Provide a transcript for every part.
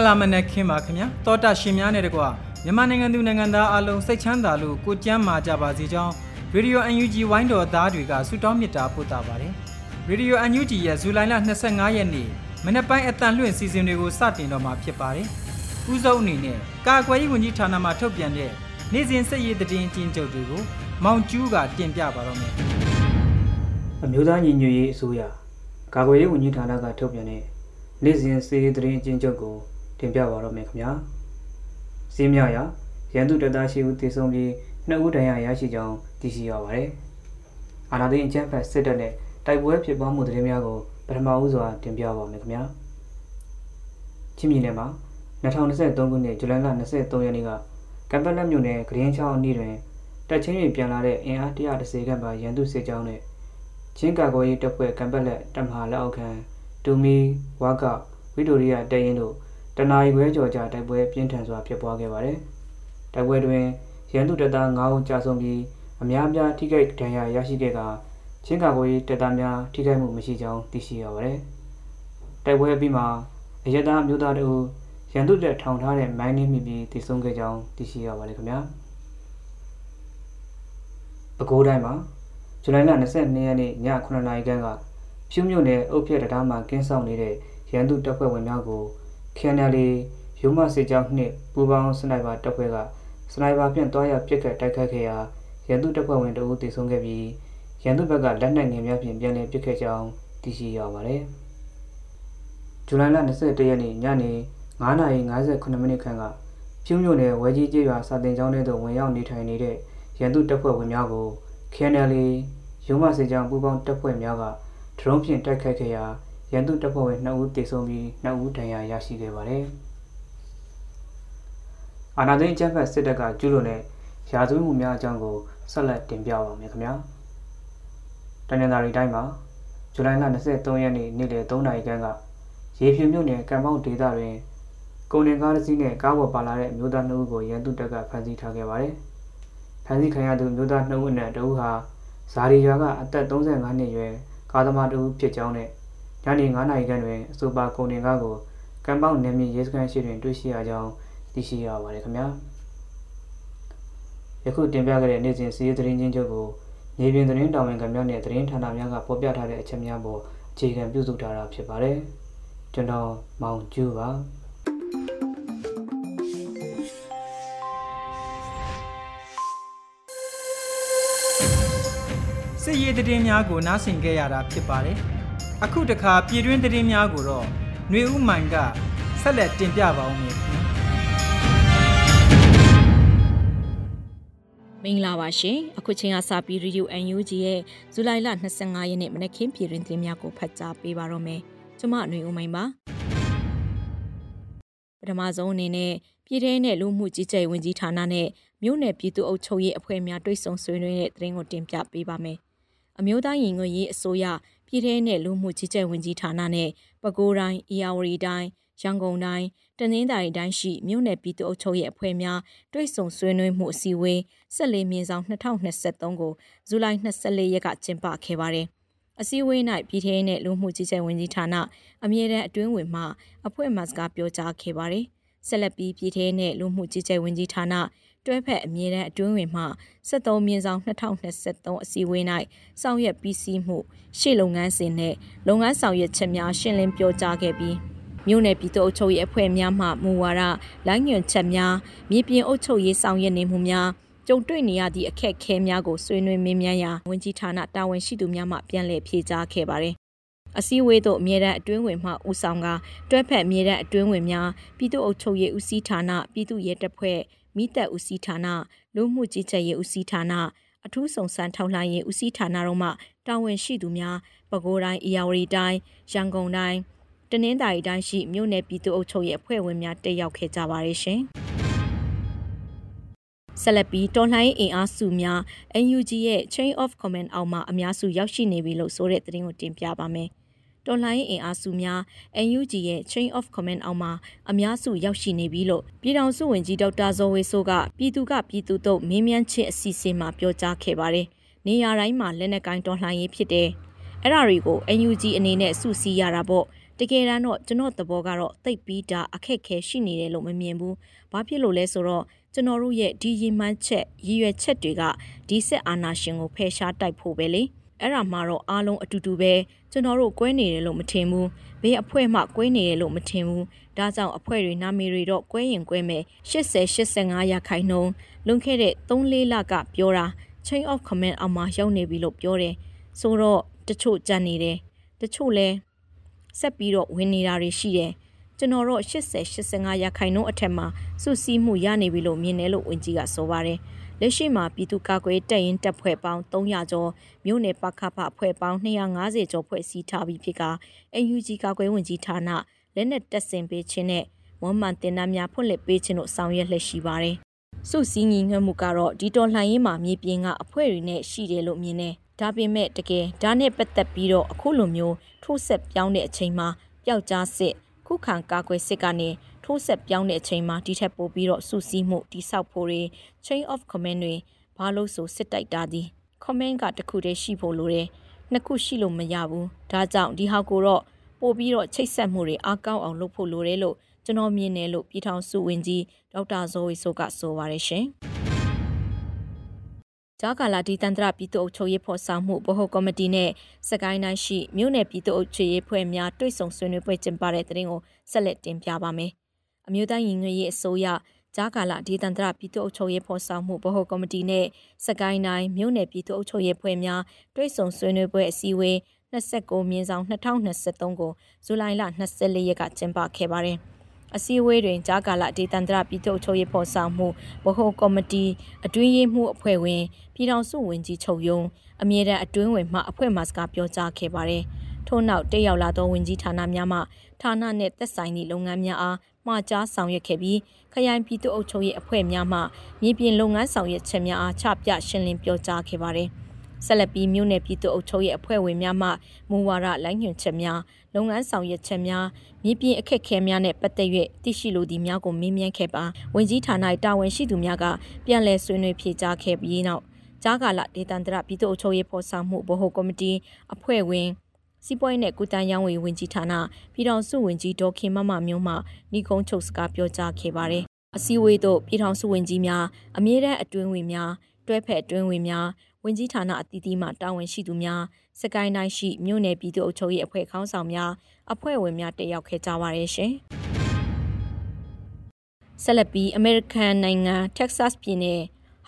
ဂလာမနက်ခင်းပါခင်ဗျာတောတာရှင်များနဲ့တကွမြန်မာနိုင်ငံသူနိုင်ငံသားအလုံးစိတ်ချမ်းသာလို့ကိုကြမ်းမာကြပါစေကြောင်းရေဒီယို UNG ဝိုင်းတော်သားတွေကဆုတောင်းမေတ္တာပို့တာပါတယ်ရေဒီယို UNG ရဲ့ဇူလိုင်လ25ရက်နေ့မနေ့ပိုင်းအတန်လွင့်စီစဉ်တွေကိုစတင်တော့မှာဖြစ်ပါတယ်ဥဆုံးအနေနဲ့ကာကွယ်ရေးဝန်ကြီးဌာနမှထုတ်ပြန်တဲ့နေ့စဉ်စက်ရေးသတင်းအကျဉ်းချုပ်တွေကိုမောင်ကျူးကတင်ပြပါတော့မယ်အမျိုးသားညီညွတ်ရေးအစိုးရကာကွယ်ရေးဝန်ကြီးဌာနကထုတ်ပြန်တဲ့နေ့စဉ်စည်ရေးသတင်းအကျဉ်းချုပ်ကို တင်ပြပါတော့မယ်ခင်ဗျာ။စီးမြရာရန်သူတပ်သားရှိဦးတည်ဆုံပြီးနှစ်ဦးဒဏ်ရာရရှိကြောင်းသိရှိရပါတယ်။အာနာသိန်းအကြမ်းဖက်စစ်တပ်နဲ့တိုက်ပွဲဖြစ်ပွားမှုသတင်းများကိုပထမဦးစွာတင်ပြပါမယ်ခင်ဗျာ။ချင်းပြည်နယ်မှာ2023ခုနှစ်ဇူလိုင်လ23ရက်နေ့ကကမ်ပလက်မြို့နယ်ဂရင်းချောင်းအနီးတွင်တပ်ချင်းတွေပြန်လာတဲ့အင်အား130ခန့်ပါရန်သူစစ်ကြောင်းနဲ့ချင်းကာကွယ်ရေးတပ်ဖွဲ့ကမ်ပလက်တပ်မဟာလက်အောက်ခံတူမီဝါကဝီတိုရီယာတရင်တို့ တနအီခွဲကျော်ကြာတိုက်ပွဲပြင်းထန်စွာဖြစ်ပွားခဲ့ပါတယ်။တိုက်ပွဲတွင်ရန်သူတပ်သား9ဦးကြာဆုံးပြီးအများအပြားထိခိုက်ဒဏ်ရာရရှိခဲ့ကချင်းကာကွယ်ရေးတပ်သားများထိခိုက်မှုမရှိကြောင်းသိရှိရပါတယ်။တိုက်ပွဲအပြီးမှာအရသာမျိုးသားတို့ရန်သူတပ်ထောင်ထားတဲ့မိုင်းနှင်းမိပြီးတည်ဆုံခဲ့ကြောင်းသိရှိရပါတယ်ခင်ဗျာ။ပဲခူးတိုင်းမှာဇူလိုင်လ22ရက်နေ့ည9:00နာရီခန့်ကဖြူးမြို့နယ်အုပ်ဖြက်တရားမှာကင်းဆောင်နေတဲ့ရန်သူတပ်ဖွဲ့ဝင်များကို KNL ရုံးမစစ်ကြောင်းနှင့်ပူးပေါင်းစနိုက်ပါတပ်ဖွဲ့ကစနိုက်ပါဖြင့်တွားရပစ်ခတ်တိုက်ခတ်ခဲ့ရာရန်သူတပ်ဖွဲ့ဝင်တအုပ်တေဆုံးခဲ့ပြီးရန်သူဘက်ကလက်နက်ငယ်များဖြင့်ပြန်လည်ပစ်ခတ်ကြောင်းသိရှိရပါတယ်။ဇူလိုင်လ21ရက်နေ့ညနေ9:58မိနစ်ခန့်ကဖြူးမြို့နယ်ဝဲကြီးကျေးရွာစာတင်ကျောင်းထဲသို့ဝင်ရောက်နေထိုင်နေတဲ့ရန်သူတပ်ဖွဲ့ဝင်များကို KNL ရုံးမစစ်ကြောင်းပူးပေါင်းတပ်ဖွဲ့များကဒရုန်းဖြင့်တိုက်ခတ်ခဲ့ရာ ရန်သူတပ်ဖွဲ့ဝင်2ဦးသေဆုံးပြီး2ဦးဒဏ်ရာရရှိခဲ့ပါတယ်။အာဏာသိမ်းကျန်းဖက်စစ်တပ်ကကျူးလွန်တဲ့ရာဇဝတ်မှုများအကြောင်းကိုဆက်လက်တင်ပြပါမယ်ခင်ဗျာ။တနင်္လာရီတိုင်းမှာဇူလိုင်လ23ရက်နေ့နေ့လယ်3နာရီခန့်ကရေဖြူမြို့နယ်ကံပေါက်ဒေသတွင်ကုန်တင်ကားတစ်စီးနဲ့ကားပေါ်ပါလာတဲ့အမျိုးသား2ဦးကိုရန်သူတပ်ကဖမ်းဆီးထားခဲ့ပါတယ်။ဖမ်းဆီးခံရသူမျိုးသား2ဦးနဲ့တဦးဟာဇာရီရွာကအသက်35နှစ်အရွယ်ကားသမားတဦးဖြစ်ကြောင်းနဲ့ ညနေ9နာရီခန့်တွင်အဆိုပါကုန်တင်ကားကိုကံပေါက်နယ်မြေရဲစခန်းရှိတွင်တွေ့ရှိရကြောင်းသိရှိရပါတယ်ခင်ဗျာယခုတင်ပြခဲ့တဲ့နေ့စဉ်စီးရီးသတင်းချင်းချုပ်ကိုမြေပြင်သတင်းတာဝန်ခံများနဲ့သတင်းဌာနများကဖော်ပြထားတဲ့အချက်များပေါ်အခြေခံပြုစုထားတာဖြစ်ပါတယ်ကျွန်တော်မောင်ကျူးပါစစ်ရေးသတင်းများကိုနားဆင်ကြရတာဖြစ်ပါတယ် အခုတခါပြည်တွင်းသတင်းများကိုတော့ຫນွေဦးမိုင်ကဆက်လက်တင်ပြပါဦးမယ်ခင်ဗျာမင်္ဂလာပါရှင်အခုချိန်ကစပြီး Radio UNG ရဲ့ဇူလိုင်လ25ရက်နေ့မနက်ခင်းပြည်တွင်သတင်းများကိုဖတ်ကြားပေးပါတော့မယ်ကျွန်မຫນွေဦးမိုင်ပါပထမဆုံးအနေနဲ့ပြည်ထောင်နဲ့လူမှုကြီးကြပ်ဝင်ကြီးဌာနနဲ့မြို့နယ်ပြည်သူ့အုပ်ချုပ်ရေးအဖွဲ့များတွိတ်ဆုံဆွေးနွေးတဲ့သတင်းကိုတင်ပြပေးပါမယ်အမျိုးသားရင်ငွေရေးအစိုးရ ပြည်ထောင်နဲ့လူမှုကြီးကြပ်ဝင်ကြီးဌာနနဲ့ပဲခူးတိုင်း၊အေရဝတီတိုင်း၊ရန်ကုန်တိုင်း၊တနင်္သာရီတိုင်းရှိမြို့နယ်ပြည်သူ့အုပ်ချုပ်ရေးအဖွဲ့များတွိတ်ဆုံဆွေးနွေးမှုအစည်းအဝေး14မြင်းဆောင်2023ကိုဇူလိုင်24ရက်ကကျင်းပခဲ့ပါတယ်။အစည်းအဝေး၌ပြည်ထောင်နဲ့လူမှုကြီးကြပ်ဝင်ကြီးဌာနအမြဲတမ်းအတွင်းဝင်မှအဖွဲ့မှစကားပြောကြားခဲ့ပါတယ်။ဆက်လက်ပြီးပြည်ထောင်နဲ့လူမှုကြီးကြပ်ဝင်ကြီးဌာန တွဲဖက်အမြဲတမ်းအတွင်းဝင်မှ73မြင်းဆောင်2023အစည်းအဝေး၌ဆောင်ရွက်ပြီးစီးမှုရှေ့လုပ်ငန်းစဉ်နဲ့လုပ်ငန်းဆောင်ရွက်ချက်များရှင်းလင်းပြောကြားခဲ့ပြီးမြို့နယ်ပြည်သူ့အုပ်ချုပ်ရေးအဖွဲ့များမှမူဝါဒလိုင်းညွှန်ချက်များမြေပြင်အုပ်ချုပ်ရေးဆောင်ရွက်နေမှုများကြုံတွေ့နေရသည့်အခက်အခဲများကိုဆွေးနွေးမေးမြန်းရာဝန်ကြီးဌာနတာဝန်ရှိသူများမှပြန်လည်ဖြေကြားခဲ့ပါတယ်အစည်းအဝေးသို့အမြဲတမ်းအတွင်းဝင်မှဦးဆောင်ကတွဲဖက်အမြဲတမ်းအတွင်းဝင်များပြည်သူ့အုပ်ချုပ်ရေးဦးစီးဌာနပြည်သူ့ရဲတပ်ဖွဲ့ မိသက်ဦးစီးဌာနလူမှုကြီးကြပ်ရေးဦးစီးဌာနအထူးဆောင်ဆန်းထောက်လှမ်းရေးဦးစီးဌာနတို့မှတာဝန်ရှိသူများပဲခူးတိုင်း၊အေရဝတီတိုင်း၊ရန်ကုန်တိုင်းတနင်္သာရီတိုင်းရှိမြို့နယ်ပြည်သူ့အုပ်ချုပ်ရေးအဖွဲ့ဝင်များတက်ရောက်ခဲ့ကြပါတယ်ရှင်။ဆက်လက်ပြီးတော်လှန်ရေးအင်အားစုများ NUG ရဲ့ Chain of Command အောက်မှာအများစုရောက်ရှိနေပြီလို့ဆိုတဲ့သတင်းကိုတင်ပြပါမယ်။ တော်လှန်ရေးအင်အားစုများ NUG ရဲ့ Chain of Command အောက်မှာအများစုရောက်ရှိနေပြီလို့ပြည်ထောင်စုဝန်ကြီးဒေါက်တာဇော်ဝေဆိုးကပြည်သူကပြည်သူတို့မင်းမြန်းချင်းအစီအစဉ်မှာပြောကြားခဲ့ပါတယ်။နေရာတိုင်းမှာလက်နက်ကိုင်းတော်လှန်ရေးဖြစ်တယ်။အဲ့ဒါတွေကို NUG အနေနဲ့စုစည်းရတာပေါ့။တကယ်တမ်းတော့ကျွန်တော်သဘောကတော့တိတ်ပြီးတာအခက်ခဲရှိနေတယ်လို့မမြင်ဘူး။ဘာဖြစ်လို့လဲဆိုတော့ကျွန်တော်တို့ရဲ့ဒီရည်မှန်းချက်ရည်ရွယ်ချက်တွေကဒီဆက်အာနာရှင်ကိုဖယ်ရှားတိုက်ဖို့ပဲလေ အဲ့ဒါမှတော့အားလုံးအတူတူပဲကျွန်တော်တို့ကွဲနေတယ်လို့မထင်ဘူးဘေးအဖွဲ့မှကွဲနေတယ်လို့မထင်ဘူးဒါကြောင့်အဖွဲ့တွေနာမည်တွေတော့ကွဲရင်ကွဲမယ်80 85ရာခိုင်နှုန်းလွန်ခဲ့တဲ့3-4လကပြောတာ chain of command အောက်မှာရောက်နေပြီလို့ပြောတယ်ဆိုတော့တချို့ကြံနေတယ်တချို့လဲဆက်ပြီးတော့ဝင်နေတာတွေရှိတယ်ကျွန်တော်တို့80 85ရာခိုင်နှုန်းအထက်မှာစုစည်းမှုရနေပြီလို့မြင်တယ်လို့ဝန်ကြီးကဆိုပါတယ်။ လက်ရှိမှာပြည်သူ့ကာကွယ်တပ်ရင်းတပ်ဖွဲ့ပေါင်း300ကျော်မြို့နယ်ပခဖအဖွဲ့ပေါင်း250ကျော်ဖွဲ့စည်းထားပြီးဖြစ်က AUG ကာကွယ်ဝင်ကြီးဌာနလက်နက်တပ်ဆင်ပေးခြင်းနဲ့ဝန်မှန်တင်ဒဏ်များဖွင့်လှစ်ပေးခြင်းတို့ဆောင်ရွက်လက်ရှိပါတယ်။စုစည်းညီညွတ်မှုကတော့ဒီတော်လှန်ရေးမှာမြေပြင်ကအဖွဲ့တွေနဲ့ရှိတယ်လို့မြင်တယ်။ဒါပေမဲ့တကယ်ဒါနဲ့ပတ်သက်ပြီးတော့အခုလိုမျိုးထိုးဆက်ပြောင်းတဲ့အချိန်မှာပျောက်ကြားစစ်ခုခံကာကွယ်စစ်ကနေ ထိုးဆက်ပြောင်းတဲ့အချိန်မှာဒီထက်ပိုပြီးတော့စူးစီးမှုတိဆောက်ဖို့တွေ chain of command တွေဘာလို့ဆိုစစ်တိုက်တာဒီ command ကတခုတည်းရှိဖို့လိုတယ်နှစ်ခုရှိလို့မရဘူးဒါကြောင့်ဒီဟောက်ကိုတော့ပို့ပြီးတော့ချိတ်ဆက်မှုတွေအားကောင်းအောင်လုပ်ဖို့လိုတယ်လို့ကျွန်တော်မြင်တယ်လို့ပြည်ထောင်စုဝန်ကြီးဒေါက်တာဇော်ဝေဆိုကဆိုပါတယ်ရှင်ဂျာကာလာဒီတန်တရပြည်သူ့အုပ်ချုပ်ရေးဖော်ဆောင်မှုဗဟိုကော်မတီနဲ့စကိုင်းတိုင်းရှိမြို့နယ်ပြည်သူ့အုပ်ချုပ်ရေးဖွဲ့များတွိတ်ဆုံဆွေးနွေးပွဲကျင်းပတဲ့တဲ့ရင်ကိုဆက်လက်တင်ပြပါမယ်။ အမျိုးသားညီညွတ်ရေးအစိုးရဂျာကာလာဒီတန်တရပြည်သူ့အုပ်ချုပ်ရေးဖော်ဆောင်မှုဗဟိုကော်မတီနဲ့စကိုင်းတိုင်းမြို့နယ်ပြည်သူ့အုပ်ချုပ်ရေးဖွဲ့များတွိတ်ဆုံဆွေးနွေးပွဲအစည်းအဝေး29မြင်းဆောင်2023ကိုဇူလိုင်လ24ရက်ကကျင်းပခဲ့ပါတယ်။အစည်းအဝေးတွင်ဂျာကာလဒေသန္တရပြည်သူ့ချုပ်ရေးဖော်ဆောင်မှုဗဟိုကော်မတီအတွင်းရေးမှူးအဖွဲ့ဝင်ပြည်ထောင်စုဝန်ကြီးချုပ်ယုံအမြဲတမ်းအတွင်းဝင်မှအဖွဲ့မှစကားပြောကြားခဲ့ပါတယ်။ ထို့နောက်တက်ရောက်လာသောဝန်ကြီးဌာနများမှဌာနနှင့်သက်ဆိုင်သည့်လုပ်ငန်းများအားမှာကြားဆောင်ရွက်ခဲ့ပြီးခရိုင်ပြည်သူ့အုပ်ချုပ်ရေးအဖွဲ့များမှမြေပြင်လုပ်ငန်းဆောင်ရွက်ချက်များအားချပြရှင်းလင်းပြောကြားခဲ့ပါတယ်။ဆက်လက်ပြီးမြို့နယ်ပြည်သူ့အုပ်ချုပ်ရေးအဖွဲ့ဝင်များမှမူဝါဒလိုင်းညွှန်ချက်များလုပ်ငန်းဆောင်ရွက်ချက်များမြေပြင်အခက်အခဲများနဲ့ပတ်သက်၍သိရှိလိုသည့်များကိုမေးမြန်းခဲ့ပါဝင်ကြီးဌာန၏တာဝန်ရှိသူများကပြန်လည်ဆွေးနွေးဖြေကြားခဲ့ပြီးနောက်ကြားကာလဒေသန္တရပြည်သူ့အုပ်ချုပ်ရေးဖော်ဆောင်မှုဗဟိုကော်မတီအဖွဲ့ဝင် စီးပွားရေးနဲ့ကုတန်းရောင်းဝယ်ဝင်ကြီးဌာနပြည်ထောင်စုဝန်ကြီးဒေါ်ခင်မမမျိုးမှညီကုန်းချုပ်စကားပြောကြားခဲ့ပါတယ်။အစည်းအဝေးသို့ပြည်ထောင်စုဝန်ကြီးများအမြဲတမ်းအတွင်းဝင်များတွဲဖက်အတွင်းဝင်များဝင်ကြီးဌာနအသီးသီးမှတာဝန်ရှိသူများစကိုင်းတိုင်းရှိမြို့နယ်ပြည်သူ့အုပ်ချုပ်ရေးအဖွဲ့ခေါင်းဆောင်များအဖွဲ့ဝင်များတက်ရောက်ခဲ့ကြပါရရှင်။ဆက်လက်ပြီးအမေရိကန်နိုင်ငံတက္ကဆက်ပြည်နယ်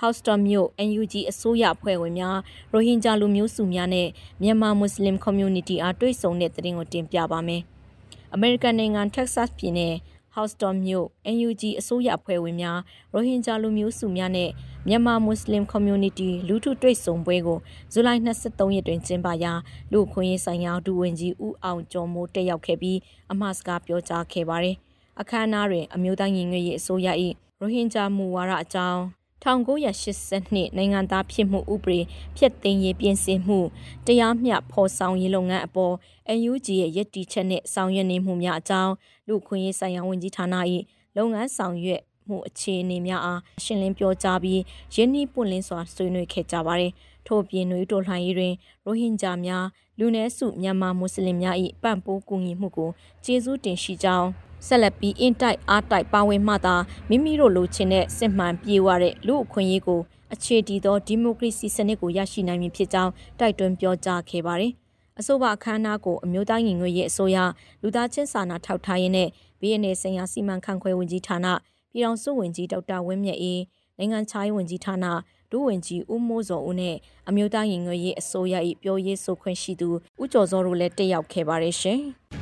Houston မြို့ NUG အစိုးရအဖွဲ့ဝင်များရိုဟင်ဂျာလူမျိုးစုများနဲ့မြန်မာမွတ်စလင် community အားတွေ့ဆုံတဲ့တဲ့တင်ကိုတင်ပြပါမယ်။ American နိုင်ငံ Texas ပြည်နယ် Houston မြို့ NUG အစိုးရအဖွဲ့ဝင်များရိုဟင်ဂျာလူမျိုးစုများနဲ့မြန်မာမွတ်စလင် community လူထုတွေ့ဆုံပွဲကိုဇူလိုင်23ရက်တွင်ကျင်းပရာလူခွင့်ရေးဆိုင်ရာဒူဝင်ကြီးဦးအောင်ကျော်မိုးတက်ရောက်ခဲ့ပြီးအမှားစကားပြောကြားခဲ့ပါတယ်။အခမ်းအနားတွင်အမျိုးသားညီညွတ်ရေးအစိုးရ၏ရိုဟင်ဂျာမူဝါဒအကြောင်း 1982နိုင်ငံသားဖြစ်မှုဥပဒေဖြတ်သိမ်းရေးပြင်ဆင်မှုတရားမျှဖော်ဆောင်ရေးလုပ်ငန်းအပေါ် NUG ရဲ့ရည်တည်ချက်နဲ့ဆောင်ရွက်နေမှုများအကြောင်းလူခွင့်ရေးဆိုင်ရာဝန်ကြီးဌာန၏လုပ်ငန်းဆောင်ရွက်မှုအခြေအနေများအားရှင်းလင်းပြောကြားပြီးရင်းနှီးပွင့်လင်းစွာဆွေးနွေးခဲ့ကြပါတယ်။ထို့ပြင်နွေတော်လှန်ရေးတွင်ရိုဟင်ဂျာများလူနည်းစုမြန်မာမွတ်စလင်များ၏ပံ့ပိုးကူညီမှုကိုကျေးဇူးတင်ရှိကြောင်း ဆက်လက်ပြီးအင်တိုက်အားတိုက်ပါဝင်မှသာမိမိတို့လိုချင်တဲ့စစ်မှန်ပြေဝတဲ့လူအခွင့်အရေးကိုအခြေတည်သောဒီမိုကရေစီစနစ်ကိုရရှိနိုင်မည်ဖြစ်ကြောင်းတိုက်တွန်းပြောကြားခဲ့ပါတယ်။အဆိုပါအခမ်းအနားကိုအမျိုးသားညီညွတ်ရေးအစိုးရလူသားချင်းစာနာထောက်ထားရေးနဲ့ BNN ဆိုင်ရာစီမံခန့်ခွဲဝင်ကြီးဌာနပြည်ထောင်စုဝန်ကြီးဒေါက်တာဝင်းမြတ်အေးနိုင်ငံခြားရေးဝန်ကြီးဌာနဒုဝန်ကြီးဦးမိုးစောဦးနဲ့အမျိုးသားရင်ငွေရေးအစိုးရ၏ပြောရေးဆိုခွင့်ရှိသူဦးကျော်စောတို့လည်းတက်ရောက်ခဲ့ပါတယ်ရှင်။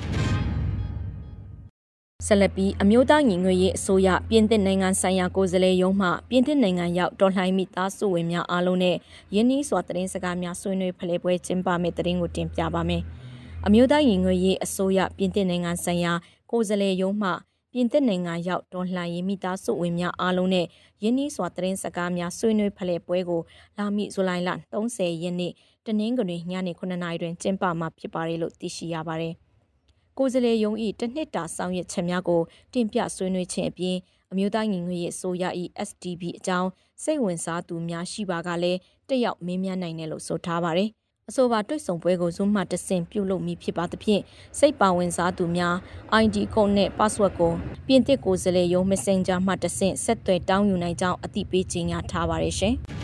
ဆက်လက်ပြီးအမျိုးသားညီညွတ်ရေးအစိုးရပြင်သစ်နိုင်ငံဆိုင်ရာကိုယ်စားလှယ်ရုံးမှပြင်သစ်နိုင်ငံရောက်တော်လှန်မိသားစုဝင်များအားလုံးနဲ့ယင်းနီးစွာသတင်းစကားများဆွေးနွေးဖလှယ်ပွဲကျင်းပမယ့်သတင်းကိုတင်ပြပါမယ်။အမျိုးသားညီညွတ်ရေးအစိုးရပြင်သစ်နိုင်ငံဆိုင်ရာကိုယ်စားလှယ်ရုံးမှပြင်သစ်နိုင်ငံရောက်ဒေါ်လှန်ရေးမိသားစုဝင်များအားလုံးနဲ့ယင်းနီးစွာသတင်းစကားများဆွေးနွေးဖလှယ်ပွဲကိုလာမည့်ဇူလိုင်လ30ရက်နေ့တနင်္ဂနွေညနေ9:00နာရီတွင်ကျင်းပမှာဖြစ်ပါတယ်လို့သိရှိရပါတယ်။ ကိုယ်စားလှယ်ယုံဤတစ်နှစ်တာဆောင်ရွက်ချက်များကိုတင်ပြဆွေးနွေးခြင်းအပြင်အမျိုးသားညီညွတ်ရေးအစိုးရ၏ SDB အကြောင်းစိတ်ဝင်စားသူများရှိပါကလည်းတက်ရောက်မေးမြန်းနိုင်တယ်လို့ဆိုထားပါတယ်အဆိုပါတွေ့ဆုံပွဲကို Zoom မှတဆင့်ပြုလုပ်မိဖြစ်ပါသဖြင့်စိတ်ပါဝင်စားသူများ ID ကုတ်နဲ့ password ကိုပြင်သစ်ကိုယ်စားလှယ်ရုံး Messenger မှတဆင့်ဆက်သွယ်တောင်းယူနိုင်ကြောင်းအသိပေးကြေညာထားပါတယ်ရှင်။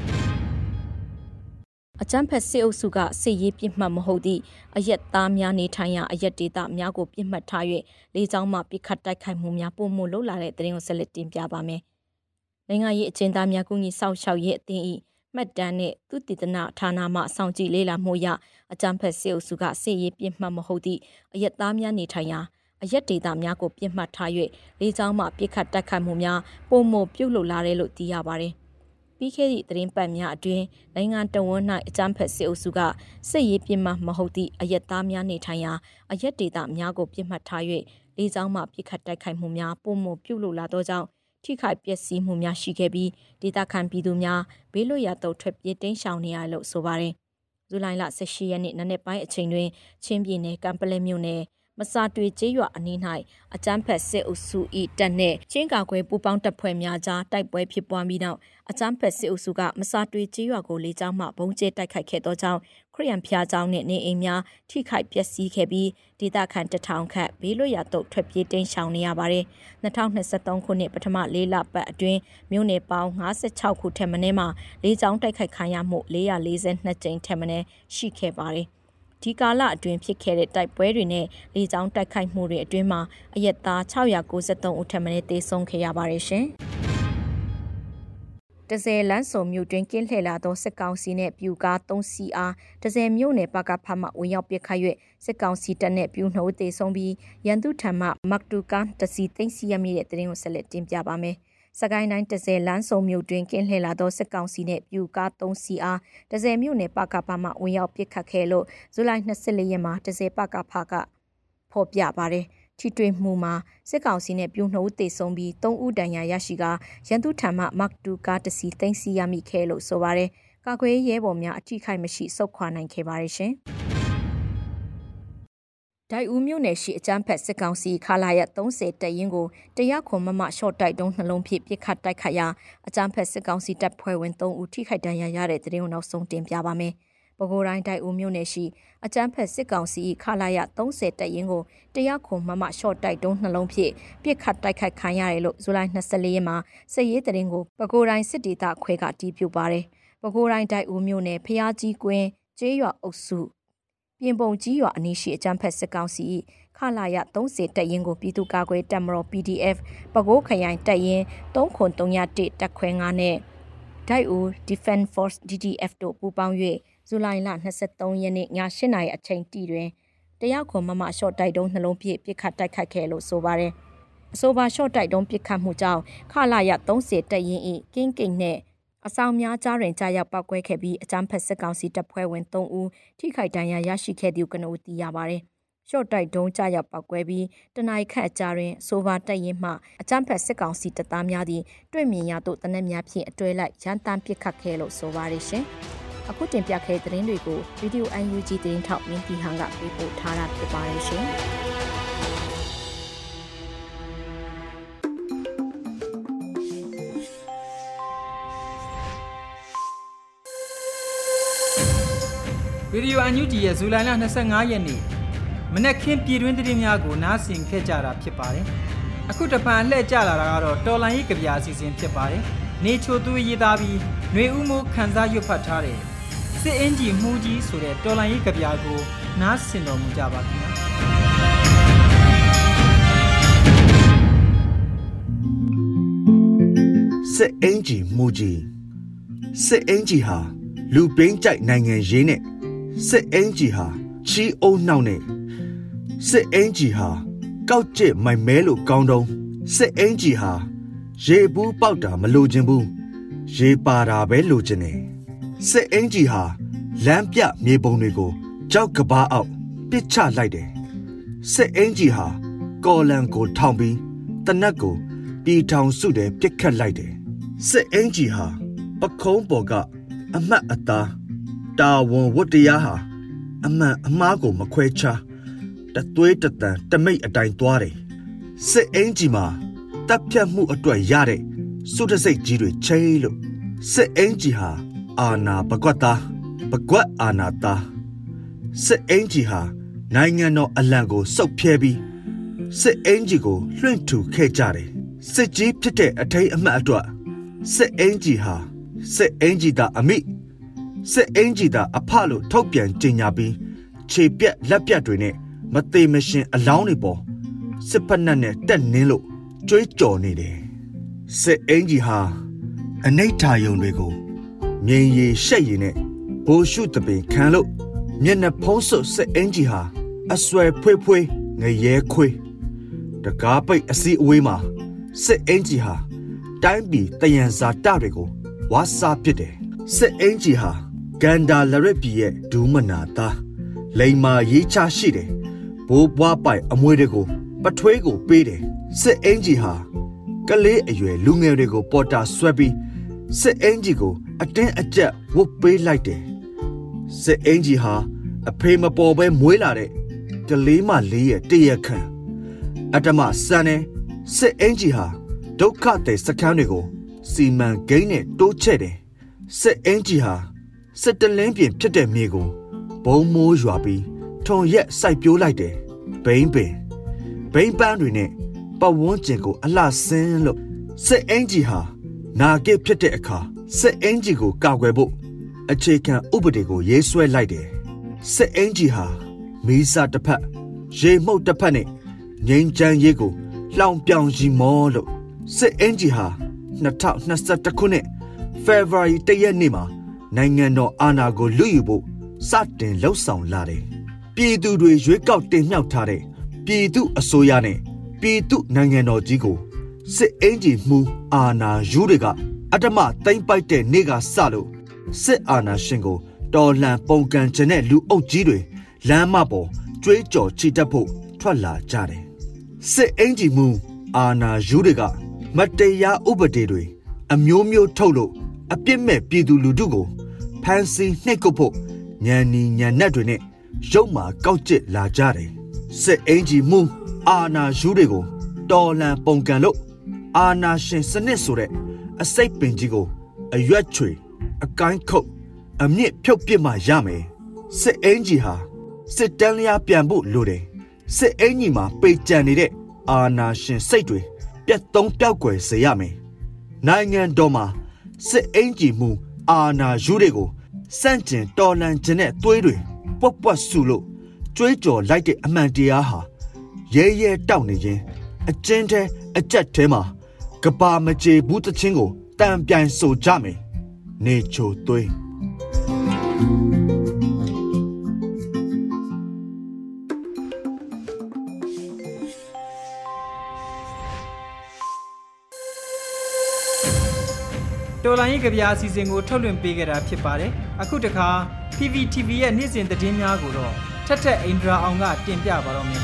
အကြမ်းဖက်စစ်အုပ်စုကစစ်ရေးပြစ်မှတ်မဟုတ်သည့်အရက်သားများနေထိုင်ရာအရက်ဒေသများကိုပြစ်မှတ်ထား၍လေးချောင်းမှပြစ်ခတ်တိုက်ခိုက်မှုများပုံမှုလှုပ်လာတဲ့တဲ့ရင်ကိုဆက်လက်တင်ပြပါမယ်။နိုင်ငံရေးအကျဉ်းသားများကူညီဆောက်ရှောက်ရေးအသင်း၏မှတ်တမ်းနဲ့သူတည်တနာဌာနမှစောင့်ကြည့်လေ့လာမှုရအကြံဖက်စစ်အုပ်စုကစစ်ရေးပြစ်မှတ်မဟုတ်သည့်အရက်သားများနေထိုင်ရာအရက်ဒေတာများကိုပြစ်မှတ်ထား၍လေးချောင်းမှပြစ်ခတ်တိုက်ခိုက်မှုများပုံမပြုတ်လုလာတယ်လို့သိရပါတယ်။ ပြီးခဲ့သည့်သတင်းပတ်များအတွင်းနိုင်ငံတော်ဝန်၌အကြမ်းဖက်စစ်အုပ်စုကစစ်ရေးပြစ်မှတ်မဟုတ်သည့်အရက်သားများနေထိုင်ရာအရက်ဒေတာများကိုပြစ်မှတ်ထား၍လေးချောင်းမှပြစ်ခတ်တိုက်ခိုက်မှုများပုံမပြုတ်လုလာသောကြောင့်ထိခိုက်ပျက်စီးမှုများရှိခဲ့ပြီးဒေသခံပြည်သူများဘေးလွတ်ရာသို့ထွက်ပြေးတိမ်းရှောင်နေရလို့ဆိုပါတယ်။ဇူလိုင်လ18ရက်နေ့နနက်ပိုင်းအချိန်တွင်ချင်းပြည်နယ်ကံပလဲမြို့နယ် မစာတွေကျေးရွာအနီး၌အကြမ်းဖက်စစ်အုပ်စု၏တပ်နှင့်ချင်းကာကွယ်ပူးပေါင်းတပ်ဖွဲ့များကြားတိုက်ပွဲဖြစ်ပွားပြီးနောက်အကြမ်းဖက်စစ်အုပ်စုကမစာတွေကျေးရွာကိုလေကြောင်းမှဘုံကျဲတိုက်ခိုက်ခဲ့သောကြောင့်ခရီးယန်ဖျားကျောင်းနှင့်နေအိမ်များထိခိုက်ပျက်စီးခဲ့ပြီးဒေသခံတထောင်ခန့်ဘေးလွတ်ရာသို့ထွက်ပြေးတိမ်းရှောင်နေရပါတယ်။2023ခုနှစ်ပထမ၄လပတ်အတွင်းမြို့နယ်ပေါင်း56ခုထက်မနည်းမှာလေကြောင်းတိုက်ခိုက်ခံရမှု442ကြိမ်ထက်မနည်းရှိခဲ့ပါတယ်။ ဒီကာလအတွင်းဖြစ်ခဲ့တဲ့တိုက်ပွဲတွေနဲ့လေကြောင်းတိုက်ခိုက်မှုတွေအတွင်းမှာအရက်သား693ဦးထက်မနည်းသေဆုံးခဲ့ရပါတယ်ရှင်။တဇယ်လန်းစုံမြို့တွင်ကင်းလှည့်လာသောစစ်ကောင်စီနှင့်ပြူကား3စီအားတဇယ်မြို့နယ်ပကဖမှဝင်ရောက်ပစ်ခတ်၍စစ်ကောင်စီတပ်နှင့်ပြူနှုတ်သေဆုံးပြီးရန်သူထံမှမက်တူကန်တစီသိမ်းစီရမိတဲ့တဲ့ရင်ကိုဆက်လက်တင်ပြပါမယ်။ စကိုင်းတိုင်းတဇယ်လန်းစုံမြို့တွင်ကင်းလှည့်လာသောစစ်ကောင်စီနှင့်ပြူကား3စီအားတဇယ်မြို့နယ်ပကဖမှဝင်ရောက်ပစ်ခတ်ခဲ့လို့ဇူလိုင်24ရက်မှာတဇယ်ပကဖကဖော်ပြပါတယ်ထိတွေ့မှုမှာစစ်ကောင်စီနဲ့ပြူနှုတ်တေဆုံးပြီး3ဦးတန်ရာရရှိကရန်သူထံမှမက်တူကားတစီသိမ်းစီရမိခဲ့လို့ဆိုပါတယ်ကာကွယ်ရဲဘော်များအထိခိုက်မရှိစုခွာနိုင်ခဲ့ပါတယ်ရှင်။ ဒိုက်ဦးမြို့နယ်ရှိအကြမ်းဖက်စစ်ကောင်စီခလာရ30တပ်ရင်းကိုတရခွန်မမရှော့တိုက်တုံးနှလုံးဖြင့်ပစ်ခတ်တိုက်ခတ်ရာအကြမ်းဖက်စစ်ကောင်စီတပ်ဖွဲ့ဝင်3ဦးထိခိုက်ဒဏ်ရာရတဲ့တဲ့ရင်ကိုနောက်ဆုံးတင်ပြပါမယ်။ပဲခူးတိုင်းဒိုက်ဦးမြို့နယ်ရှိအကြမ်းဖက်စစ်ကောင်စီခလာရ30တပ်ရင်းကိုတရခွန်မမရှော့တိုက်တုံးနှလုံးဖြင့်ပစ်ခတ်တိုက်ခိုက်ခံရတယ်လို့ဇူလိုင်24ရက်မှာစစ်ရေးတရင်ကိုပဲခူးတိုင်းစစ်ဒေသခွဲကတီးပြပါတယ်။ပဲခူးတိုင်းဒိုက်ဦးမြို့နယ်ဖျားကြီးကွင်းကျေးရွာအုပ်စု ပြင်ပုံကြီးရွာအနီးရှိအကြမ်းဖက်စစ်ကောင်စီခလာရ30တပ်ရင်းကိုပြည်သူ့ကာကွယ်တပ်မတော် PDF ပကိုးခရိုင်တပ်ရင်း3301တပ်ခွဲ9နဲ့ဒိုက်ဦး Defense Force DDF တို့ပူးပေါင်း၍ဇူလိုင်လ23ရက်နေ့ည8:00နာရီအချိန်တီတွင်တရောက်ခွန်မမရှော့တိုက်တုံးနှလုံးပြည့်ပစ်ခတ်တိုက်ခိုက်ခဲ့လို့ဆိုပါတယ်။အဆိုပါရှော့တိုက်တုံးပစ်ခတ်မှုကြောင့်ခလာရ30တပ်ရင်း၏ကင်းကိန်နှင့် အဆောင်များကြားတွင်ကြာရောက်ပောက်ကွဲခဲ့ပြီးအကြမ်းဖက်စစ်ကောင်စီတပ်ဖွဲ့ဝင်3ဦးထိခိုက်ဒဏ်ရာရရှိခဲ့သည်ကိုကနဦးသိရပါတယ်။ရှော့တိုက်တုံးကြာရောက်ပောက်ကွဲပြီးတနအိခန့်အကြာတွင်ဆိုဗာတိုက်ရင်မှအကြမ်းဖက်စစ်ကောင်စီတပ်သားများသည်တွေ့မြင်ရသို့တနက်များဖြင့်အတွဲလိုက်ရန်တမ်းပစ်ခတ်ခဲ့လို့ဆိုပါရရှင်။အခုတင်ပြခဲ့တဲ့သတင်းတွေကိုဗီဒီယို UNG သတင်းထောက်မင်းတီဟန်ကပေးပို့ထားတာဖြစ်ပါတယ်ရှင်။ ဗီဒီယိုအန်ယူဂျီရဲ့ဇူလိုင်လ25ရက်နေ့မနက်ခင်းပြည်တွင်းသတင်းများကိုနားဆင်ခဲ့ကြတာဖြစ်ပါတယ်။အခုတပံလှည့်ကြလာတာကတော့တော်လန်ရေးကြပြအစီအစဉ်ဖြစ်ပါတယ်နေချိုသူရေးသားပြီးຫນွေဦးမိုးခန်းစားရွတ်ဖတ်ထားတဲ့စစ်အင်ဂျီမှုကြီးဆိုတဲ့တော်လန်ရေးကြပြကိုနားဆင်တော်မူကြပါခင်ဗျာစစ်အင်ဂျီမူကြီးစစ်အင်ဂျီဟာလူပင်းကြိုက်နိုင်ငံရေးနဲ့ စစ်အင်ဂျီဟာချီအုံနှောက်နဲ့စစ်အင်ဂျီဟာကောက်ကျစ်မိုင်မဲလို့ကောင်းတုံးစစ်အင်ဂျီဟာရေဘူးပေါက်တာမလိုချင်ဘူးရေပါတာပဲလိုချင်တယ်စစ်အင်ဂျီဟာလမ်းပြမြေပုံတွေကိုကြောက်ကဘာအောက်ပစ်ချလိုက်တယ်စစ်အင်ဂျီဟာကော်လန်ကိုထောင်ပြီးတနက်ကိုပြည်ထောင်စုတယ်ပြစ်ခတ်လိုက်တယ်စစ်အင်ဂျီဟာပခုံးပေါ်ကအမတ်အသား တာဝန်ဝတ္တရားဟာအမှန်အမှားကိုမခွဲခြားတသွေးတတန်တမိတ်အတိုင်းသွားတယ်စစ်အင်ဂျီမှာတပ်ဖြတ်မှုအတွက်ရတဲ့စုတစိတ်ကြီးတွေချိလို့စစ်အင်ဂျီဟာအာနာပကွက်သားပကွက်အာနာသားစစ်အင်ဂျီဟာနိုင်ငံတော်အလံကိုစုပ်ဖြဲပြီးစစ်အင်ဂျီကိုလွှင့်ထူခဲ့ကြတယ်စစ်ကြီးဖြစ်တဲ့အထိန်အမှတ်အတွက်စစ်အင်ဂျီဟာစစ်အင်ဂျီသားအမိ စစ်အင်ဂျီသားအဖလို့ထုတ်ပြန်ကြေညာပြီးခြေပြက်လက်ပြက်တွေနဲ့မသေးမရှင် အလောင်းတွေပေါ်စစ်ဖက်နှက်နဲ့တက်နင်းလို့ကြွေးကြော်နေတယ်စစ်အင်ဂျီဟာအနိဋ္ဌာယုံတွေကိုမြင်ရည်ရှက်ရည်နဲ့ဘိုးရှုတပင်ခံလို့မျက်နှာဖုံးစွပ်စစ်အင်ဂျီဟာအဆွဲဖွေးဖွေးငရဲခွေးတကားပိတ်အစီအဝေးမှာစစ်အင်ဂျီဟာတိုင်းပြည်တယံဇာတတွေကိုဝါစာပစ်တယ်စစ်အင်ဂျီဟာ ကန်ဒါလရစ်ပြည်ရဲ့ဒူးမနာသားလိန်မာရေးချရှိတယ်ဘိုးဘွားပိုင်အမွေတွေကိုပထွေးကိုပေးတယ်စစ်အင်ဂျီဟာကလေးအရွယ်လူငယ်တွေကိုပေါ်တာဆွဲပြီးစစ်အင်ဂျီကို အတင်းအကျပ်ဝတ်ပေးလိုက်တယ်စစ်အင်ဂျီဟာအဖေမပေါ်ပဲမွေးလာတဲ့ကလေးမလေးရဲ့တရခံအတ္တမစံနေစစ်အင်ဂျီဟာဒုက္ခတဲ့စခန်းတွေကိုစီမံကိန်းနဲ့တိုးချဲ့တယ်စစ်အင်ဂျီဟာ စစ်တလင်းပြင်ဖြစ်တဲ့မြေကိုဘုံမိုးရွာပြီးထုံရက်စိုက်ပျိုးလိုက်တယ်ဘိန်းပင်ဘိန်းပန်းတွေနဲ့ပတ်ဝန်းကျင်ကိုအလှဆင်းလို့စစ်အင်ဂျီဟာနာကစ်ဖြစ်တဲ့အခါစစ်အင်ဂျီကိုကာကွယ်ဖို့အခြေခံဥပဒေကိုရေးဆွဲလိုက်တယ်စစ်အင်ဂျီဟာမီးစာတစ်ဖက်ရေမှုတ်တစ်ဖက်နဲ့ငိမ့်ချမ်းရေးကိုလှောင်ပြောင်ရီမောလို့စစ်အင်ဂျီဟာ2021ခုနှစ်ဖေဖော်ဝါရီတရက်နေ့မှာ နိုင်ငံတော်အာဏာကိုလွတ်ယူဖို့စတင်လှုပ်ဆောင်လာတယ်ပြည်သူတွေရွေးကောက်တင်မြှောက်ထားတဲ့ပြည်သူအစိုးရနဲ့ပြည်သူနိုင်ငံတော်ကြီးကိုစစ်အင်ဂျီမှုအာဏာယူတွေကအတ္တမသိမ့်ပိုက်တဲ့နေ့ကစလို့စစ်အာဏာရှင်ကိုတော်လှန်ပုံကန်ခြင်းတဲ့လူအုပ်ကြီးတွေလမ်းမပေါ်ကြွေးကြော်ချီတက်ဖို့ထွက်လာကြတယ်စစ်အင်ဂျီမှုအာဏာယူတွေကမတရားဥပဒေတွေအမျိုးမျိုးထုတ်လို့အပြစ်မဲ့ပြည်သူလူထုကို ဖမ်းဆီးနှိပ်ကွပ်ဖို့ညံနီညံနက်တွေနဲ့ရုပ်မာကောက်ကျစ်လာကြတယ်စစ်အင်ဂျီမှုအာနာယူတွေကိုတော်လန်ပုံကန်လို့အာနာရှင်စနစ်ဆိုတဲ့အစိတ်ပင်ကြီးကိုအရွက်ချွေအကိုင်းခုတ်အမြင့်ဖြုတ်ပစ်မှရမယ်စစ်အင်ဂျီဟာစစ်တန်းလျားပြန်ဖို့လိုတယ်စစ်အင်ဂျီမှာပေကြံနေတဲ့အာနာရှင်စိတ်တွေပြတ်သုံးပြောက်ွယ်စေရမယ်နိုင်ငံတော်မှာစစ်အင်ဂျီမှုအာနာယူတွေကို စန့်ကျင်တော်လန်ခြင်းနဲ့သွေးတွေပွက်ပွက်ဆူလို့ကြွေးကြော်လိုက်တဲ့အမှန်တရားဟာရဲရဲတောက်နေခြင်းအကျဉ်းထဲအကြက်ထဲမှာကဘာမကြေဘူးတချင်းကိုတံပြိုင်ဆိုကြမယ်နေချိုသွေးတော်လိုင်းရေးကြပြအစီအစဉ်ကိုထုတ်လွှင့်ပေးခဲ့တာဖြစ်ပါတယ် အခုတခါ PPTV ရဲ့နေ့စဉ်သတင်းများကိုတော့ထက်ထက်အိန္ဒြာအောင်ကတင်ပြပါတော့မယ်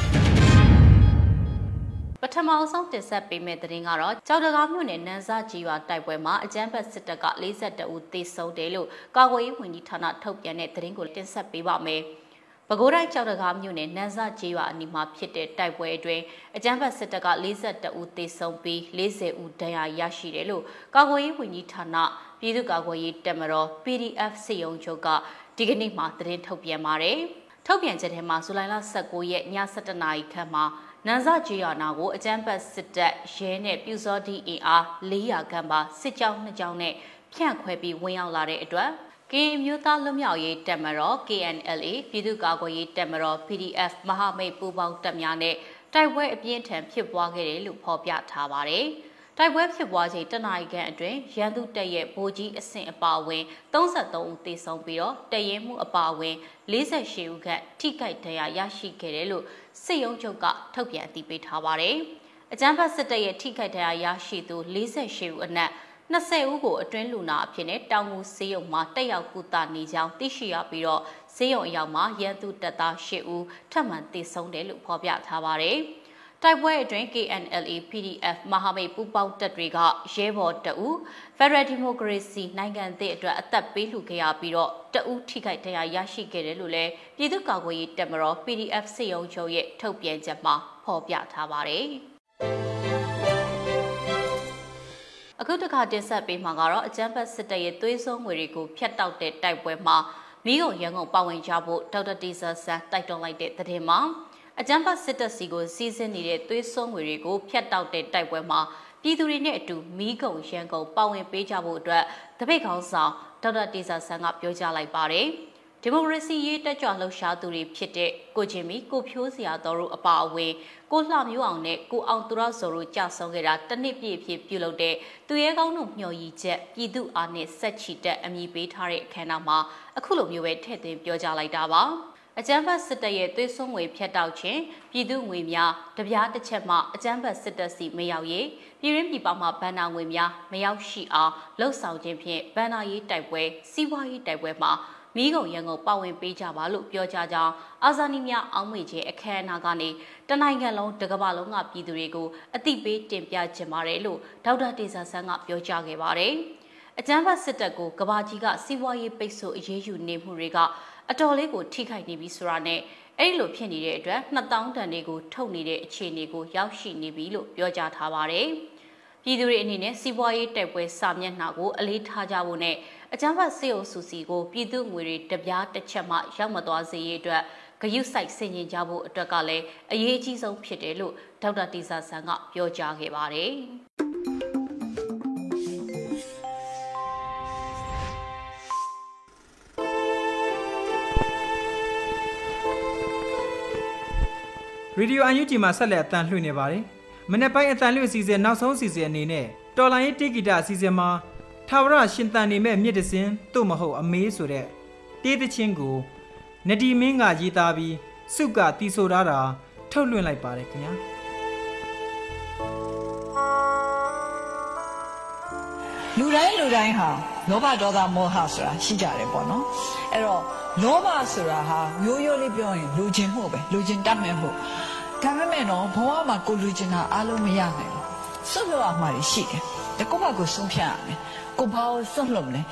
ပထမအဆုံးတင်ဆက်ပေးမယ့်သတင်းကတော့ကြောက်တကားမြို့နယ်နန်းစားကြီးရွာတိုက်ပွဲမှာအကြမ်းဖက်စစ်တပ်က42ဦးသေဆုံးတယ်လို့ကာကွယ်ရေးဝန်ကြီးဌာနထုတ်ပြန်တဲ့သတင်းကိုတင်ဆက်ပေးပါမယ်။ ပဲခူးတိုင်းကြောက်တကားမြို့နယ်နန်းစကျေးရွာအနီးမှာဖြစ်တဲ့တိုက်ပွဲအတွင်းအကြမ်းဖက်စစ်တပ်က42ဦးသေဆုံးပြီး40ဦးဒဏ်ရာရရှိတယ်လို့ကာကွယ်ရေးဝန်ကြီးဌာနပြည်သူ့ကာကွယ်ရေးတပ်မတော် PDF စစ်ရုံးချုပ်ကဒီကနေ့မှသတင်းထုတ်ပြန်ပါတယ်။ထုတ်ပြန်ချက်ထဲမှာဇူလိုင်လ19ရက်ည7:00နာရီခန့်မှာနန်ဇဂျီယာနာကိုအကြမ်းဖက်စစ်တပ်ရဲနဲ့ပြူစောတိအင်အား400ခန့်ပါစစ်ကြောင်းနှစ်ကြောင်းနဲ့ဖြန့်ခွဲပြီးဝင်ရောက်လာတဲ့အတွက် ကရင်မျိုးသားလွတ်မြောက်ရေးတပ်မတော် KNLA ပြည်သူ့ကာကွယ်ရေးတပ်မတော် PDF မဟာမိတ်ပူးပေါင်းတပ်များနဲ့တိုက်ပွဲအပြင်းထန်ဖြစ်ပွားခဲ့တယ်လို့ဖော်ပြထားပါတယ်။တိုက်ပွဲဖြစ်ပွားချိန်တနအီကန်အတွင်းရန်သူတပ်ရဲ့ဗိုလ်ကြီးအဆင့်အပါအဝင်33ဦးသေဆုံးပြီးတော့တရင်မှုအပါအဝင်48ဦးခန့်ထိခိုက်ဒဏ်ရာရရှိခဲ့တယ်လို့စစ်ရုံးချုပ်ကထုတ်ပြန်အသိပေးထားပါတယ်။အကြမ်းဖက်စစ်တပ်ရဲ့ထိခိုက်ဒဏ်ရာရရှိသူ48ဦးအနက် 20ဦးကိုအတွင်းလူနာအဖြစ်နဲ့တောင်ငူဆေးရုံမှာတက်ရောက်ကုသနေကြောင်းသိရှိရပြီးတော့ဆေးရုံအရောက်မှာရန်သူတပ်သား10ဦးထပ်မံသေဆုံးတယ်လို့ဖော်ပြထားပါတယ်။တိုက်ပွဲအတွင်း KNLA PDF မဟာမိတ်ပူးပေါင်းတပ်တွေကရဲဘော်တအူ Federal Democracy နိုင်ငံသစ်အတွက်အသက်ပေးလှူခဲ့ရပြီးတော့တအူထိခိုက်ဒဏ်ရာရရှိခဲ့တယ်လို့လည်းပြည်သူ့ကာကွယ်ရေးတပ်မတော် PDF စစ်ရုံးချုပ်ရဲ့ထုတ်ပြန်ချက်မှာဖော်ပြထားပါတယ်။ အခုတခါတင်ဆက်ပေးမှာကတော့အကြမ်းဖက်စစ်တပ်ရဲ့သွေးစွန်းငွေတွေကိုဖျက်တောက်တဲ့တိုက်ပွဲမှာမိဂုံရန်ကုန်ပါဝင်ကြဖို့ဒေါက်တာတီဆာဆန်တိုက်တွန်းလိုက်တဲ့သတင်းမှာအကြမ်းဖက်စစ်တပ်စီကိုစီးဆင်းနေတဲ့သွေးစွန်းငွေတွေကိုဖျက်တောက်တဲ့တိုက်ပွဲမှာပြည်သူတွေနဲ့အတူမိဂုံရန်ကုန်ပါဝင်ပေးကြဖို့အတွက်တပိတ်ခေါင်းဆောင်ဒေါက်တာတီဆာဆန်ကပြောကြားလိုက်ပါတယ်။ ဒီမိုကရေစီရေးတက်ကြွလှုပ်ရှားသူတွေဖြစ်တဲ့ကိုချင်းမီကိုဖြိုးစရာတော်တို့အပါအဝင်ကိုလှမျိုးအောင်နဲ့ကိုအောင်သူရစောတို့ကြဆုံးခဲ့တာတနစ်ပြည့်ဖြစ်ပြုလုပ်တဲ့သူရဲကောင်းတို့မျှော်ရည်ချက်ပြည်သူအားနဲ့ဆက်ချီတက်အမိပေးထားတဲ့အခမ်းအနားမှာအခုလိုမျိုးပဲထည့်သွင်းပြောကြားလိုက်တာပါအကြမ်းဖက်စစ်တပ်ရဲ့သွေးစွန်းငွေဖျက်တောက်ခြင်းပြည်သူငွေများတပြားတစ်ချက်မှအကြမ်းဖက်စစ်တပ်စီမရောက်ရေးပြည်ရင်းပြည်ပမှာဗန်နာငွေများမရောက်ရှိအောင်လှုပ်ဆောင်ခြင်းဖြင့်ဗန်နာရေးတိုက်ပွဲစီးပွားရေးတိုက်ပွဲမှာ မိဂုံရန်ကုန်ပါဝင်ပေးကြပါလို့ပြောကြားကြောင်းအာဇာနည်များအောင်းမေခြင်းအခမ်းအနားကနေတနိုင်ငံလုံးတကမ္ဘာလုံးကပြည်သူတွေကိုအသိပေးတင်ပြခြင်းပါတယ်လို့ဒေါက်တာတေဇာဆန်းကပြောကြားခဲ့ပါတယ်။အကြမ်းဖက်စစ်တပ်ကိုကဘာကြီးကစီးပွားရေးပိတ်ဆို့အရေးယူနေမှုတွေကအတော်လေးကိုထိခိုက်နေပြီဆိုတာနဲ့အဲ့လိုဖြစ်နေတဲ့အတွက်2000တန်တွေကိုထုတ်နေတဲ့အခြေအနေကိုရောက်ရှိနေပြီလို့ပြောကြားထားပါတယ်။ပြည်သူတွေအနေနဲ့စီးပွားရေးတိုက်ပွဲစာမျက်နှာကိုအလေးထားကြဖို့နဲ့ အကြမ်းဖက်စေအုပ်စုစီကိုပြည်သူငွေတွေတပြားတစ်ချက်မှရောက်မသွားစေရေးအတွက်ဂယုစိုက်ဆင်ခြင်ကြဖို့အတွက်ကလည်းအရေးအကြီးဆုံးဖြစ်တယ်လို့ဒေါက်တာတီဆာဆန်ကပြောကြားခဲ့ပါတယ်။ရေဒီယိုအန်ယူဂျီမှာဆက်လက်အသံလွှင့်နေပါတယ်။မနေ့ပိုင်းအတန်လွင့်အစီအစဉ်နောက်ဆုံးအစီအစဉ်အနေနဲ့တော်လိုင်းရေးတေဂီတာအစီအစဉ်မှာ ထာဝရရှင်တန်နေမဲ့မြစ်တစင်းတို့မဟုတ်အမေးဆိုတဲ့တေးသချင်းကိုနဒီမင်းကရေးသားပြီးစုကတီးဆိုထားတာထုတ်လွှင့်လိုက်ပါတယ်ခင်ဗျာလူတိုင်းလူတိုင်းဟာလောဘဒေါသမောဟဆိုတာရှိကြတယ်ပေါ့နော်အဲ့တော့လောဘဆိုတာဟာမျိုးရိုးလေးပြောရင်လူချင်းမှုပဲလူချင်းတတ်မဲ့မှုဒါပေမဲ့တော့ဘဝမှာကိုလူချင်တာအားလုံးမရနိုင်ဘူးစွန့်လွတ်ရမှာရှိတယ်တကောဘကိုဆုံးဖြတ်ရမယ် ကိုဘာကိုစွန့်လွတ်မလဲ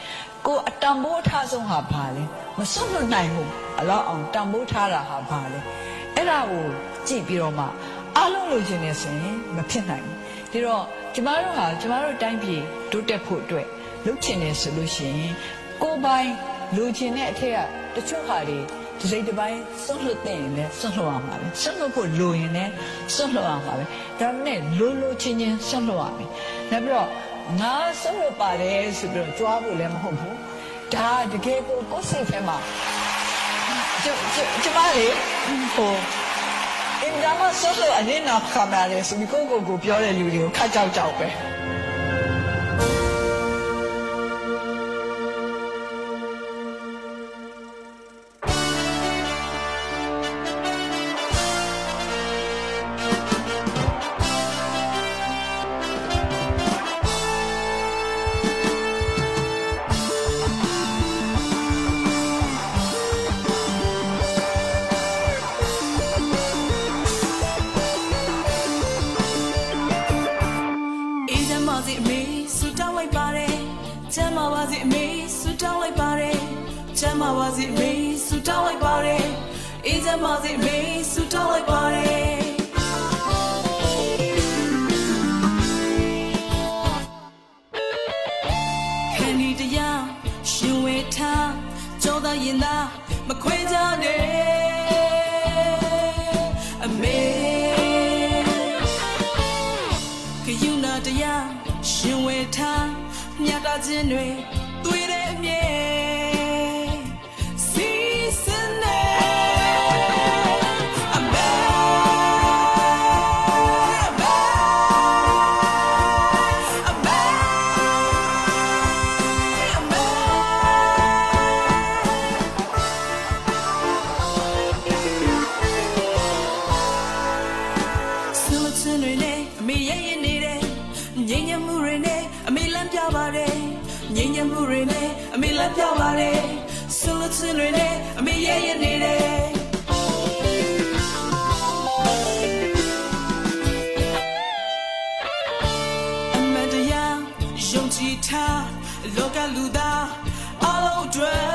ကိုအတံမိုးထားဆုံးဟာဘာလဲမစွန့်လွတ်နိုင်ဘူးအလောက်အောင်တံမိုးထားတာဟာဘာလဲအဲ့ဒါကိုကြည့်ပြီးတော့မှအားလုံးလိုချင်နေဆိုရင်မဖြစ်နိုင်ဘူးဒါတော့ကျမတို့ဟာကျမတို့တိုင်းပြည်တိုးတက်ဖို့အတွက်လုပ်ချင်နေဆိုလို့ရှိရင်ကိုယ်ပိုင်လူချင်တဲ့အထက်ကတချို့ဟာတွေဒီစိတ်တစ်ပိုင်းစွန့်လွတ်တဲ့ရင်လည်းစွန့်လွတ်ရမှာပဲစွန့်လွတ်ဖို့လိုရင်လည်းစွန့်လွတ်ရမှာပဲဒါနဲ့လိုလိုချင်းချင်းစွန့်လွတ်ရမယ်နောက်ပြီးတော့ ငါစွန့်လွတ်ပါတယ်ဆိုပြီးတော့ကြွားဖို့လည်းမဟုတ်ဘူးဒါတကယ်ကိုကိုယ်စိတ်ထဲမှာကျကျမလေးဟိုအင်ဒါမဆွတ်အနေနဲ့ခမရယ်ဆိုပြီးကိုကိုကိုပြောတဲ့လူတွေကိုခတ်ကြောက်ကြောက်ပဲ စေအမေဆူတောင်းလိုက်ပါတယ်ချမ်းသာပါစေအမေဆူတောင်းလိုက်ပါတယ်အေးချမ်းသာစေအမေဆူတောင်းလိုက်ပါတယ်ရှင်ဝေထားကြောသားရင်သားမခွဲကြနဲ့အမေကယူနာတရားရှင်ဝေထားမြတ်တာခြင်းတွေ Summer tonight, me yeah you need it. မ်ညမှုတွေနဲ့အမေလမ်းပြပါတယ်ငြိမ်ညမှုတွေနဲ့အမေလမ်းပြပါတယ်ဆူချင်တွေနဲ့အမေရဲ့ရင်နေတယ်အမတရားယုံကြည်ထားလောကလူသားအလုံးတွေ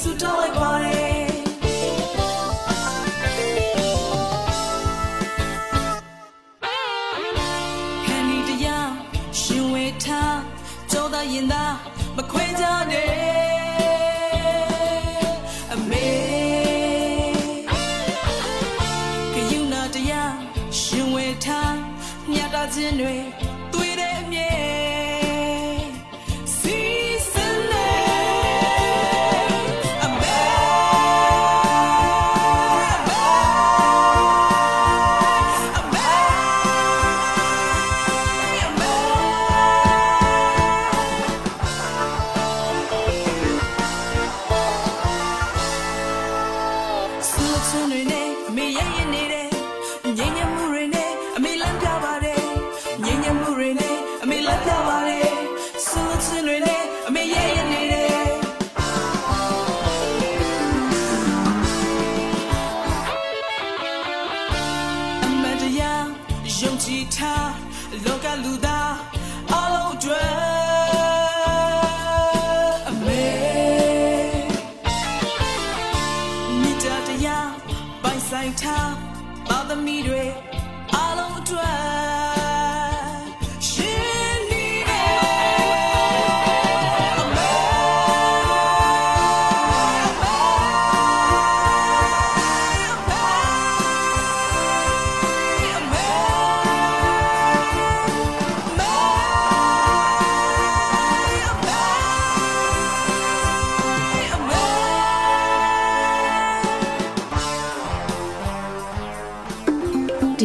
ဆူတောင်းလိုက်ပါတယ်ခန္ဒီတရားရှင်ဝေထားကြောသာရင်သာမခွဲကြနဲ့အမေကယူနာတရားရှင်ဝေထားမြတ်တာခြင်းတွေတွေ့